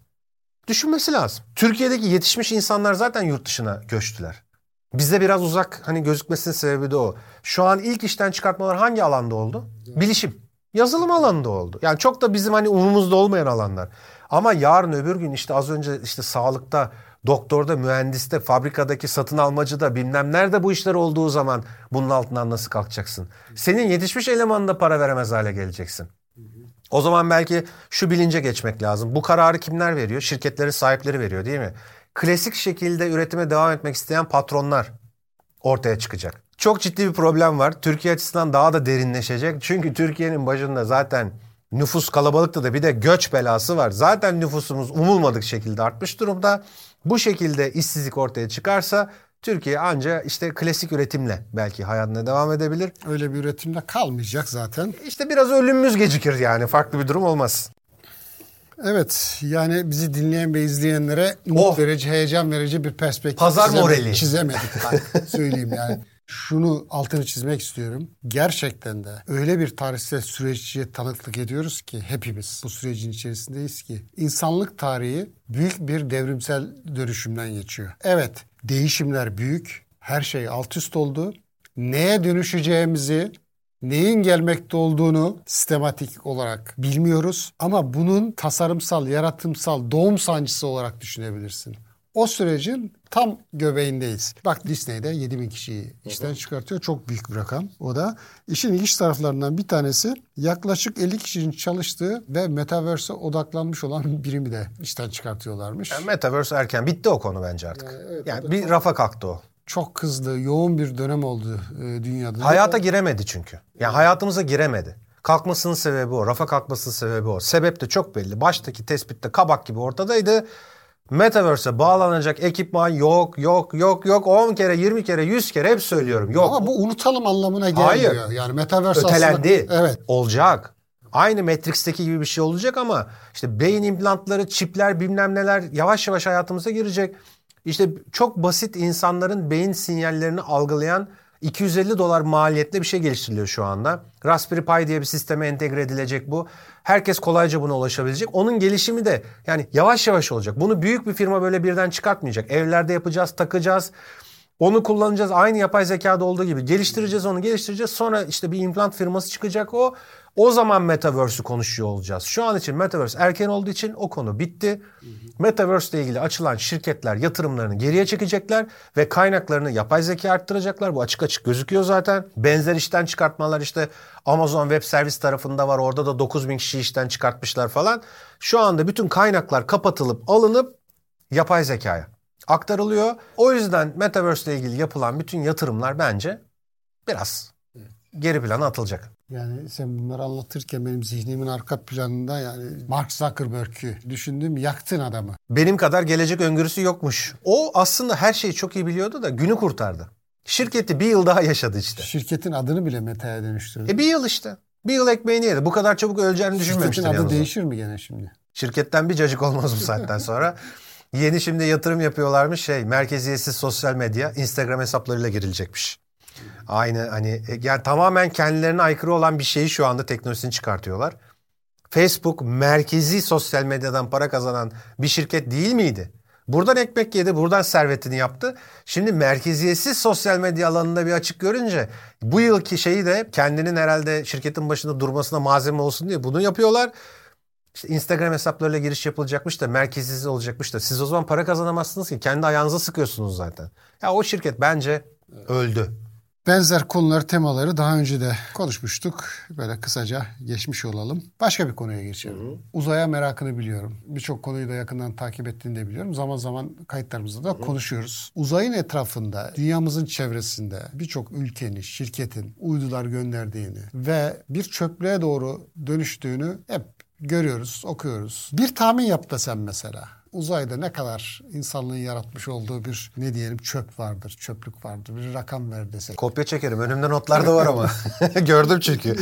düşünmesi lazım. Türkiye'deki yetişmiş insanlar zaten yurt dışına göçtüler. Bize biraz uzak hani gözükmesinin sebebi de o. Şu an ilk işten çıkartmalar hangi alanda oldu? Bilişim. Yazılım alanında oldu. Yani çok da bizim hani umumuzda olmayan alanlar. Ama yarın öbür gün işte az önce işte sağlıkta, doktorda, mühendiste, fabrikadaki satın almacıda bilmem nerede bu işler olduğu zaman bunun altından nasıl kalkacaksın? Senin yetişmiş elemanına para veremez hale geleceksin. O zaman belki şu bilince geçmek lazım. Bu kararı kimler veriyor? Şirketlerin sahipleri veriyor değil mi? Klasik şekilde üretime devam etmek isteyen patronlar ortaya çıkacak. Çok ciddi bir problem var. Türkiye açısından daha da derinleşecek. Çünkü Türkiye'nin başında zaten nüfus kalabalıkta da bir de göç belası var. Zaten nüfusumuz umulmadık şekilde artmış durumda. Bu şekilde işsizlik ortaya çıkarsa Türkiye anca işte klasik üretimle belki hayatına devam edebilir. Öyle bir üretimde kalmayacak zaten. İşte biraz ölümümüz gecikir yani farklı bir durum olmaz. Evet yani bizi dinleyen ve izleyenlere umut Oh. verici, heyecan verici bir perspektif Pazar çizemedik- morali. çizemedik. Bak, söyleyeyim yani. Şunu altını çizmek istiyorum. Gerçekten de öyle bir tarihsel süreci tanıklık ediyoruz ki hepimiz bu sürecin içerisindeyiz ki insanlık tarihi büyük bir devrimsel dönüşümden geçiyor. Evet değişimler büyük. Her şey alt üst oldu. Neye dönüşeceğimizi neyin gelmekte olduğunu sistematik olarak bilmiyoruz. Ama bunun tasarımsal, yaratımsal doğum sancısı olarak düşünebilirsin. O sürecin tam göbeğindeyiz. Bak Disney'de 7 bin kişiyi işten çıkartıyor. Çok büyük bir rakam o da. İşin ilginç taraflarından bir tanesi yaklaşık 50 kişinin çalıştığı ve Metaverse'e odaklanmış olan bir birimi de işten çıkartıyorlarmış. Yani Metaverse erken bitti o konu bence artık. Yani, bir rafa kalktı o. Çok hızlı, yoğun bir dönem oldu e, dünyada. Hayata giremedi çünkü. Yani hayatımıza giremedi. Kalkmasının sebebi o. Rafa kalkmasının sebebi o. Sebep de çok belli. Baştaki tespitte kabak gibi ortadaydı. Metaverse'e bağlanacak ekipman yok, yok, yok, yok. 10 kere, 20 kere, 100 kere hep söylüyorum. Yok. Ama bu unutalım anlamına gelmiyor. Hayır. Yani Metaverse ötelendi. aslında... Evet. Olacak. Aynı Matrix'teki gibi bir şey olacak ama işte beyin implantları, çipler, bilmem neler yavaş yavaş hayatımıza girecek. İşte çok basit insanların beyin sinyallerini algılayan 250 dolar maliyetle bir şey geliştiriliyor şu anda. Raspberry Pi diye bir sisteme entegre edilecek bu. Herkes kolayca buna ulaşabilecek. Onun gelişimi de yani yavaş yavaş olacak. Bunu büyük bir firma böyle birden çıkartmayacak. Evlerde yapacağız, takacağız. Onu kullanacağız aynı yapay zekada olduğu gibi. Geliştireceğiz onu geliştireceğiz. Sonra işte bir implant firması çıkacak o. O zaman Metaverse'ü konuşuyor olacağız. Şu an için Metaverse erken olduğu için o konu bitti. Metaverse ile ilgili açılan şirketler yatırımlarını geriye çekecekler ve kaynaklarını yapay zeka arttıracaklar. Bu açık açık gözüküyor zaten. Benzer işten çıkartmalar işte Amazon Web Service tarafında var. Orada da 9000 kişi işten çıkartmışlar falan. Şu anda bütün kaynaklar kapatılıp alınıp yapay zekaya aktarılıyor. O yüzden Metaverse ile ilgili yapılan bütün yatırımlar bence biraz geri plana atılacak. Yani sen bunları anlatırken benim zihnimin arka planında yani Mark Zuckerberg'ü düşündüm yaktın adamı. Benim kadar gelecek öngörüsü yokmuş. O aslında her şeyi çok iyi biliyordu da günü kurtardı. Şirketi bir yıl daha yaşadı işte. Şirketin adını bile Meta'ya dönüştürdü. E bir yıl işte. Bir yıl ekmeğini yedi. Bu kadar çabuk öleceğini Şirketin düşünmemiştir adı yalnız değişir mi gene şimdi? Şirketten bir cacık olmaz bu saatten sonra. Yeni şimdi yatırım yapıyorlarmış şey merkeziyetsiz sosyal medya Instagram hesaplarıyla girilecekmiş. Aynı hani e, yani tamamen kendilerine aykırı olan bir şeyi şu anda teknolojisini çıkartıyorlar. Facebook merkezi sosyal medyadan para kazanan bir şirket değil miydi? Buradan ekmek yedi, buradan servetini yaptı. Şimdi merkeziyetsiz sosyal medya alanında bir açık görünce bu yılki şeyi de kendinin herhalde şirketin başında durmasına malzeme olsun diye bunu yapıyorlar. İşte Instagram hesaplarıyla giriş yapılacakmış da merkeziyetsiz olacakmış da siz o zaman para kazanamazsınız ki kendi ayağınıza sıkıyorsunuz zaten. Ya o şirket bence öldü. Benzer konuları, temaları daha önce de konuşmuştuk. Böyle kısaca geçmiş olalım. Başka bir konuya geçelim. Uzaya merakını biliyorum. Birçok konuyu da yakından takip ettiğini de biliyorum. Zaman zaman kayıtlarımızda da konuşuyoruz. Uzayın etrafında, dünyamızın çevresinde birçok ülkenin, şirketin uydular gönderdiğini ve bir çöplüğe doğru dönüştüğünü hep görüyoruz, okuyoruz. Bir tahmin yap da sen mesela. Uzayda ne kadar insanlığın yaratmış olduğu bir ne diyelim çöp vardır, çöplük vardır. Bir rakam ver desek. Kopya çekerim. Önümde notlar da var ama. Gördüm çünkü.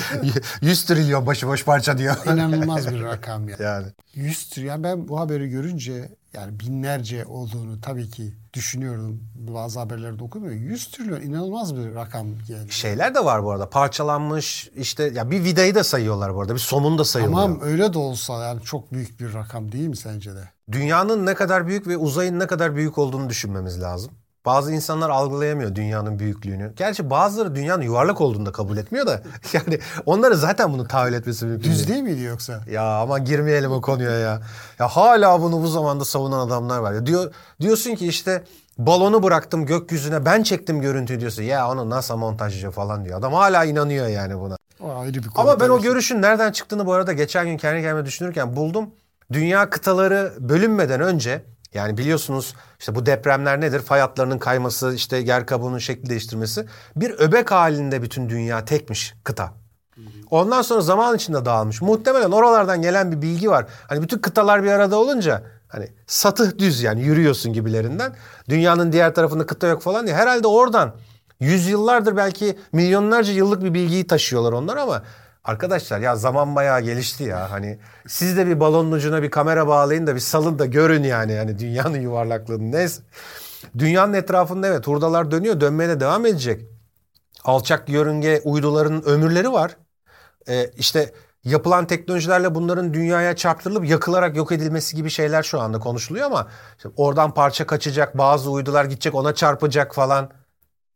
100 trilyon başıboş parça diyor. İnanılmaz bir rakam ya. yani. 100 trilyon. Ben bu haberi görünce yani binlerce olduğunu tabii ki düşünüyordum. Bazı haberlerde okudum. 100 trilyon inanılmaz bir rakam geldi. Şeyler de var bu arada. Parçalanmış işte ya bir vidayı da sayıyorlar bu arada. Bir somun da sayılıyor. Tamam öyle de olsa yani çok büyük bir rakam değil mi sence de? Dünyanın ne kadar büyük ve uzayın ne kadar büyük olduğunu düşünmemiz lazım. Bazı insanlar algılayamıyor dünyanın büyüklüğünü. Gerçi bazıları dünyanın yuvarlak olduğunu da kabul etmiyor da. Yani onları zaten bunu tahayyül etmesi mümkün Düz değil. miydi yoksa? Ya ama girmeyelim o konuya ya. Ya hala bunu bu zamanda savunan adamlar var. Ya diyor diyorsun ki işte balonu bıraktım gökyüzüne ben çektim görüntüyü diyorsun. Ya onu NASA montajcı falan diyor. Adam hala inanıyor yani buna. O ayrı bir konu. Ama ben o görüşün nereden çıktığını bu arada geçen gün kendi kendime düşünürken buldum. Dünya kıtaları bölünmeden önce yani biliyorsunuz işte bu depremler nedir? Fay hatlarının kayması, işte yer kabuğunun şekli değiştirmesi. Bir öbek halinde bütün dünya tekmiş kıta. Ondan sonra zaman içinde dağılmış. Muhtemelen oralardan gelen bir bilgi var. Hani bütün kıtalar bir arada olunca hani satıh düz yani yürüyorsun gibilerinden. Dünyanın diğer tarafında kıta yok falan diye. Herhalde oradan yüzyıllardır belki milyonlarca yıllık bir bilgiyi taşıyorlar onlar ama arkadaşlar ya zaman bayağı gelişti ya. Hani siz de bir balonun ucuna bir kamera bağlayın da bir salın da görün yani. Yani dünyanın yuvarlaklığını neyse. Dünyanın etrafında evet hurdalar dönüyor dönmeye de devam edecek alçak yörünge uyduların ömürleri var. Ee, işte yapılan teknolojilerle bunların dünyaya çarptırılıp yakılarak yok edilmesi gibi şeyler şu anda konuşuluyor ama işte oradan parça kaçacak, bazı uydular gidecek ona çarpacak falan.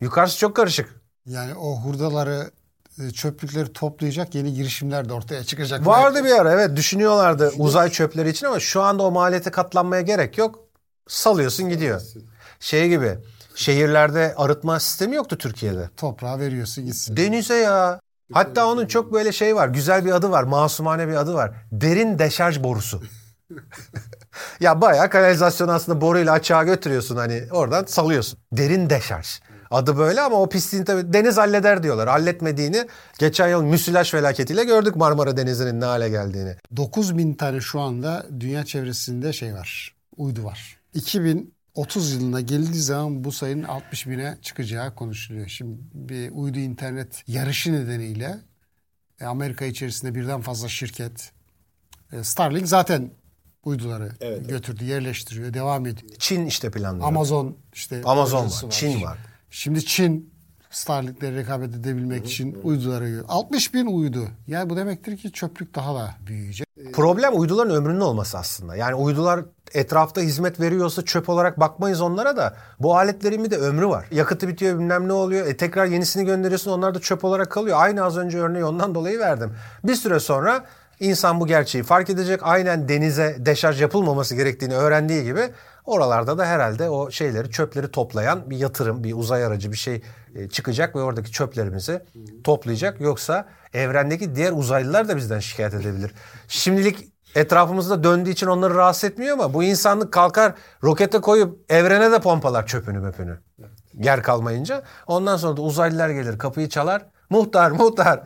Yukarısı çok karışık. Yani o hurdaları, çöplükleri toplayacak yeni girişimler de ortaya çıkacak. Vardı bir ara evet düşünüyorlardı uzay çöpleri için ama şu anda o maliyete katlanmaya gerek yok. Salıyorsun gidiyor. Şey gibi şehirlerde arıtma sistemi yoktu Türkiye'de. Toprağa veriyorsun gitsin. Denize ya. Hatta onun çok böyle şey var. Güzel bir adı var. Masumane bir adı var. Derin deşarj borusu. ya bayağı kanalizasyon aslında boruyla açığa götürüyorsun hani oradan salıyorsun. Derin deşarj. Adı böyle ama o pisliğin tabii deniz halleder diyorlar. Halletmediğini geçen yıl müsilaj felaketiyle gördük Marmara Denizi'nin ne hale geldiğini. 9000 tane şu anda dünya çevresinde şey var. Uydu var. 2030 yılına geldiği zaman bu sayının 60 bine çıkacağı konuşuluyor. Şimdi bir uydu internet yarışı nedeniyle e, Amerika içerisinde birden fazla şirket e, Starlink zaten uyduları götürdü, yerleştiriyor, devam ediyor. Çin işte planlıyor. Amazon işte Amazon projesi var, Çin var. Şimdi Çin Starlink'lere rekabet edebilmek için uyduları gö- 60 bin uydu. Yani bu demektir ki çöplük daha da büyüyecek. Problem uyduların ömrünün olması aslında. Yani uydular etrafta hizmet veriyorsa çöp olarak bakmayız onlara da. Bu aletlerin bir de ömrü var. Yakıtı bitiyor bilmem ne oluyor. E tekrar yenisini gönderiyorsun onlar da çöp olarak kalıyor. Aynı az önce örneği ondan dolayı verdim. Bir süre sonra insan bu gerçeği fark edecek. Aynen denize deşarj yapılmaması gerektiğini öğrendiği gibi oralarda da herhalde o şeyleri çöpleri toplayan bir yatırım, bir uzay aracı bir şey e, çıkacak ve oradaki çöplerimizi toplayacak. Yoksa evrendeki diğer uzaylılar da bizden şikayet edebilir. Şimdilik etrafımızda döndüğü için onları rahatsız etmiyor ama bu insanlık kalkar rokete koyup evrene de pompalar çöpünü möpünü. Yer kalmayınca. Ondan sonra da uzaylılar gelir kapıyı çalar. Muhtar muhtar.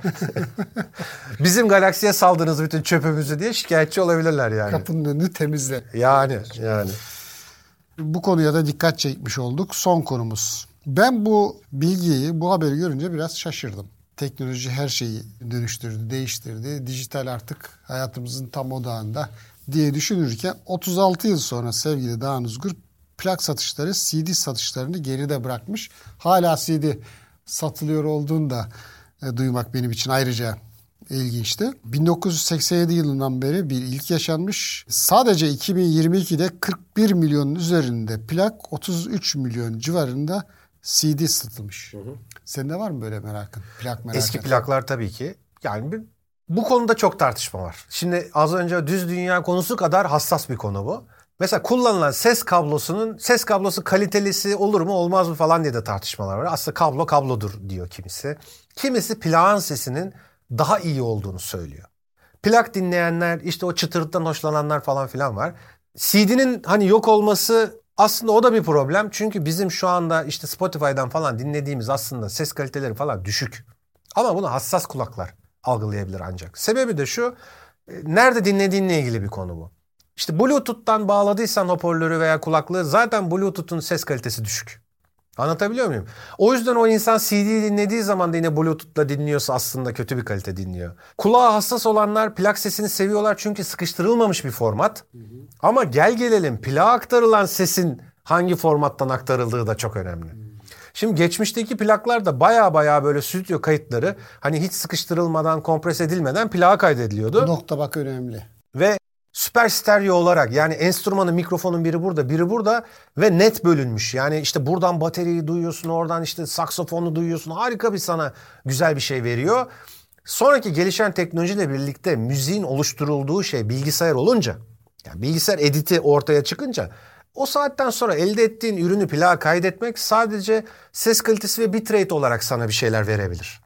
Bizim galaksiye saldınız bütün çöpümüzü diye şikayetçi olabilirler yani. Kapının önünü temizle. Yani yani. Bu konuya da dikkat çekmiş olduk. Son konumuz. Ben bu bilgiyi, bu haberi görünce biraz şaşırdım. Teknoloji her şeyi dönüştürdü, değiştirdi. Dijital artık hayatımızın tam odağında diye düşünürken 36 yıl sonra sevgili Dağın Uzgur plak satışları CD satışlarını geride bırakmış. Hala CD satılıyor olduğunu da e, duymak benim için ayrıca ilginçti. 1987 yılından beri bir ilk yaşanmış. Sadece 2022'de 41 milyonun üzerinde plak, 33 milyon civarında CD satılmış. Sende var mı böyle merakın? Plak merakın. Eski plaklar tabii ki. Yani bir, bu konuda çok tartışma var. Şimdi az önce düz dünya konusu kadar hassas bir konu bu. Mesela kullanılan ses kablosunun ses kablosu kalitelisi olur mu olmaz mı falan diye de tartışmalar var. Aslında kablo kablodur diyor kimisi. Kimisi plağın sesinin daha iyi olduğunu söylüyor. Plak dinleyenler işte o çıtırtıdan hoşlananlar falan filan var. CD'nin hani yok olması aslında o da bir problem. Çünkü bizim şu anda işte Spotify'dan falan dinlediğimiz aslında ses kaliteleri falan düşük. Ama bunu hassas kulaklar algılayabilir ancak. Sebebi de şu. e, Nerede dinlediğinle ilgili bir konu bu. İşte Bluetooth'tan bağladıysan hoparlörü veya kulaklığı zaten Bluetooth'un ses kalitesi düşük. Anlatabiliyor muyum? O yüzden o insan CD dinlediği zaman da yine Bluetooth'la dinliyorsa aslında kötü bir kalite dinliyor. Kulağa hassas olanlar plak sesini seviyorlar çünkü sıkıştırılmamış bir format. Ama gel gelelim plağa aktarılan sesin hangi formattan aktarıldığı da çok önemli. Şimdi geçmişteki plaklar da baya baya böyle stüdyo kayıtları hani hiç sıkıştırılmadan, kompres edilmeden plağa kaydediliyordu. Bu nokta bak önemli. Ve süper stereo olarak yani enstrümanın mikrofonun biri burada biri burada ve net bölünmüş. Yani işte buradan bateriyi duyuyorsun oradan işte saksofonu duyuyorsun harika bir sana güzel bir şey veriyor. Sonraki gelişen teknolojiyle birlikte müziğin oluşturulduğu şey bilgisayar olunca yani bilgisayar editi ortaya çıkınca o saatten sonra elde ettiğin ürünü plağa kaydetmek sadece ses kalitesi ve bitrate olarak sana bir şeyler verebilir.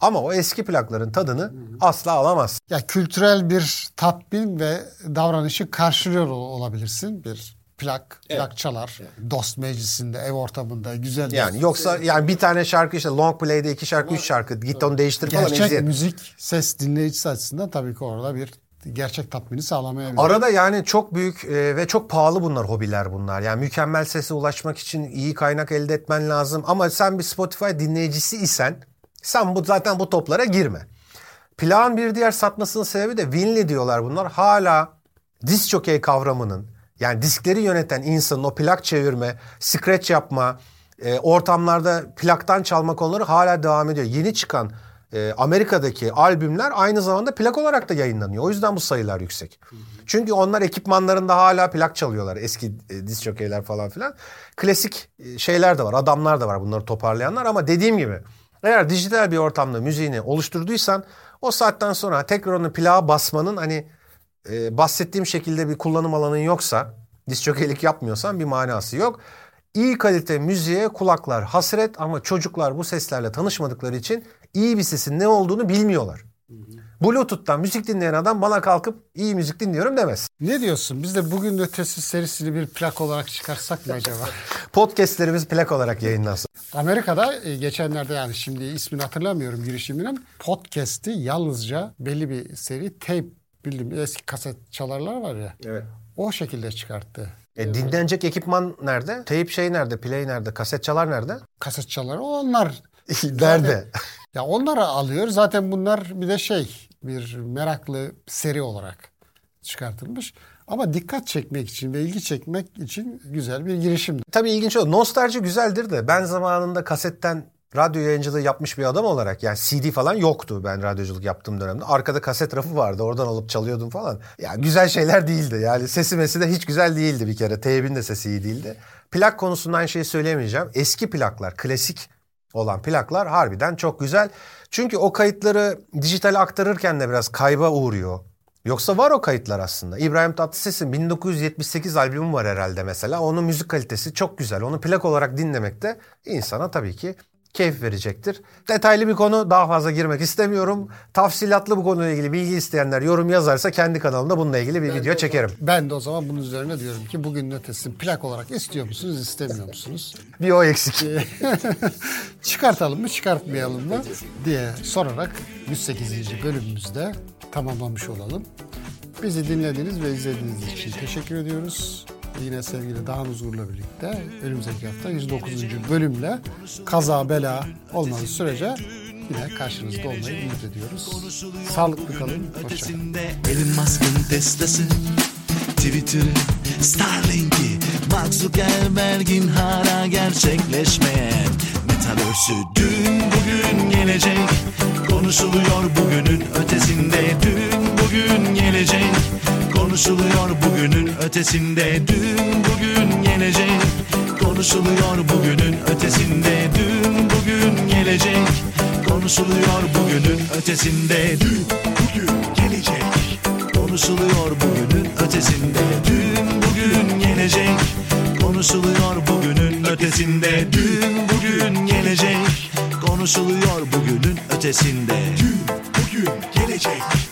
Ama o eski plakların tadını asla alamazsın. Ya kültürel bir tatmin ve davranışı karşılıyor ol- olabilirsin. Bir plak, plak çalar. Dost meclisinde, ev ortamında güzel. bir- Yani yoksa yani bir tane şarkı işte long play'de iki şarkı, üç şarkı git onu değiştir falan gerçek eziyet. müzik ses dinleyicisi açısından tabii ki orada bir gerçek tatmini sağlamayabilir. Arada yani çok büyük e, ve çok pahalı bunlar hobiler bunlar. Yani mükemmel sese ulaşmak için iyi kaynak elde etmen lazım. Ama sen bir Spotify dinleyicisi isen sen bu zaten bu toplara girme. Plağın bir diğer satmasının sebebi de Winley diyorlar bunlar. Hala disk jockey kavramının yani diskleri yöneten insanın o plak çevirme, scratch yapma, e, ortamlarda plaktan çalma konuları hala devam ediyor. Yeni çıkan e, Amerika'daki albümler aynı zamanda plak olarak da yayınlanıyor. O yüzden bu sayılar yüksek. Çünkü onlar ekipmanlarında hala plak çalıyorlar. Eski e, disk jockeyler falan filan. Klasik e, şeyler de var, adamlar da var bunları toparlayanlar ama dediğim gibi eğer dijital bir ortamda müziğini oluşturduysan o saatten sonra tekrar onu plağa basmanın hani e, bahsettiğim şekilde bir kullanım alanın yoksa, disjokeylik yapmıyorsan bir manası yok. İyi kalite müziğe kulaklar hasret ama çocuklar bu seslerle tanışmadıkları için iyi bir sesin ne olduğunu bilmiyorlar. Bluetooth'tan müzik dinleyen adam bana kalkıp iyi müzik dinliyorum demez. Ne diyorsun? Biz de bugün ötesi serisini bir plak olarak çıkarsak mı acaba? Podcast'lerimiz plak olarak yayınlansın. Amerika'da e, geçenlerde yani şimdi ismini hatırlamıyorum girişiminin podcast'i yalnızca belli bir seri tape bildiğim eski kaset çalarlar var ya. Evet. O şekilde çıkarttı. E, dinlenecek ekipman nerede? Tape şey nerede? Play nerede? Kaset çalar nerede? Kaset çaları onlar. nerede? Ya onları alıyor. Zaten bunlar bir de şey bir meraklı seri olarak çıkartılmış. Ama dikkat çekmek için ve ilgi çekmek için güzel bir girişim. Tabii ilginç o. Nostalji güzeldir de ben zamanında kasetten radyo yayıncılığı yapmış bir adam olarak yani CD falan yoktu ben radyoculuk yaptığım dönemde. Arkada kaset rafı vardı oradan alıp çalıyordum falan. Ya güzel şeyler değildi yani sesi mesi de hiç güzel değildi bir kere. Teybin de sesi iyi değildi. Plak konusundan aynı şeyi söyleyemeyeceğim. Eski plaklar klasik olan plaklar harbiden çok güzel. Çünkü o kayıtları dijitale aktarırken de biraz kayba uğruyor. Yoksa var o kayıtlar aslında. İbrahim Tatlıses'in 1978 albümü var herhalde mesela. Onun müzik kalitesi çok güzel. Onu plak olarak dinlemek de insana tabii ki keyif verecektir. Detaylı bir konu daha fazla girmek istemiyorum. Tafsilatlı bu konuyla ilgili bilgi isteyenler yorum yazarsa kendi kanalımda bununla ilgili bir video çekerim. Ben de o zaman bunun üzerine diyorum ki bugün ötesini plak olarak istiyor musunuz, istemiyor musunuz? Bir o eksik. Çıkartalım mı, çıkartmayalım mı diye sorarak 108. bölümümüzde tamamlamış olalım. Bizi dinlediğiniz ve izlediğiniz için teşekkür ediyoruz. Yine sevgili Dağın Huzur'la birlikte önümüzdeki hafta 109. bölümle kaza bela olmadığı sürece yine karşınızda olmayı ümit ediyoruz. Sağlıklı kalın, hoşçakalın. Elon Musk'ın Tesla'sı Twitter'ı Starlink'i Mark Zuckerberg'in hala gerçekleşmeyen Metaverse'ü dün bugün gelecek Konuşuluyor bugünün ötesinde Dün bugün gelecek Konuşuluyor bugünün ötesinde. Dün bugün gelecek. Konuşuluyor bugünün ötesinde. Dün bugün gelecek. Konuşuluyor bugünün ötesinde. Dün bugün gelecek. Konuşuluyor bugünün ötesinde. Dün bugün gelecek. Konuşuluyor bugünün ötesinde. Dün bugün gelecek. Konuşuluyor bugünün ötesinde. Dün bugün gelecek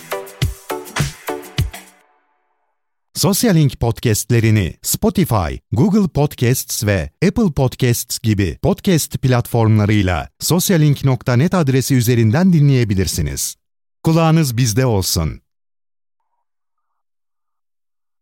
Sosyalink podcastlerini Spotify, Google Podcasts ve Apple Podcasts gibi podcast platformlarıyla sosyalink.net adresi üzerinden dinleyebilirsiniz. Kulağınız bizde olsun.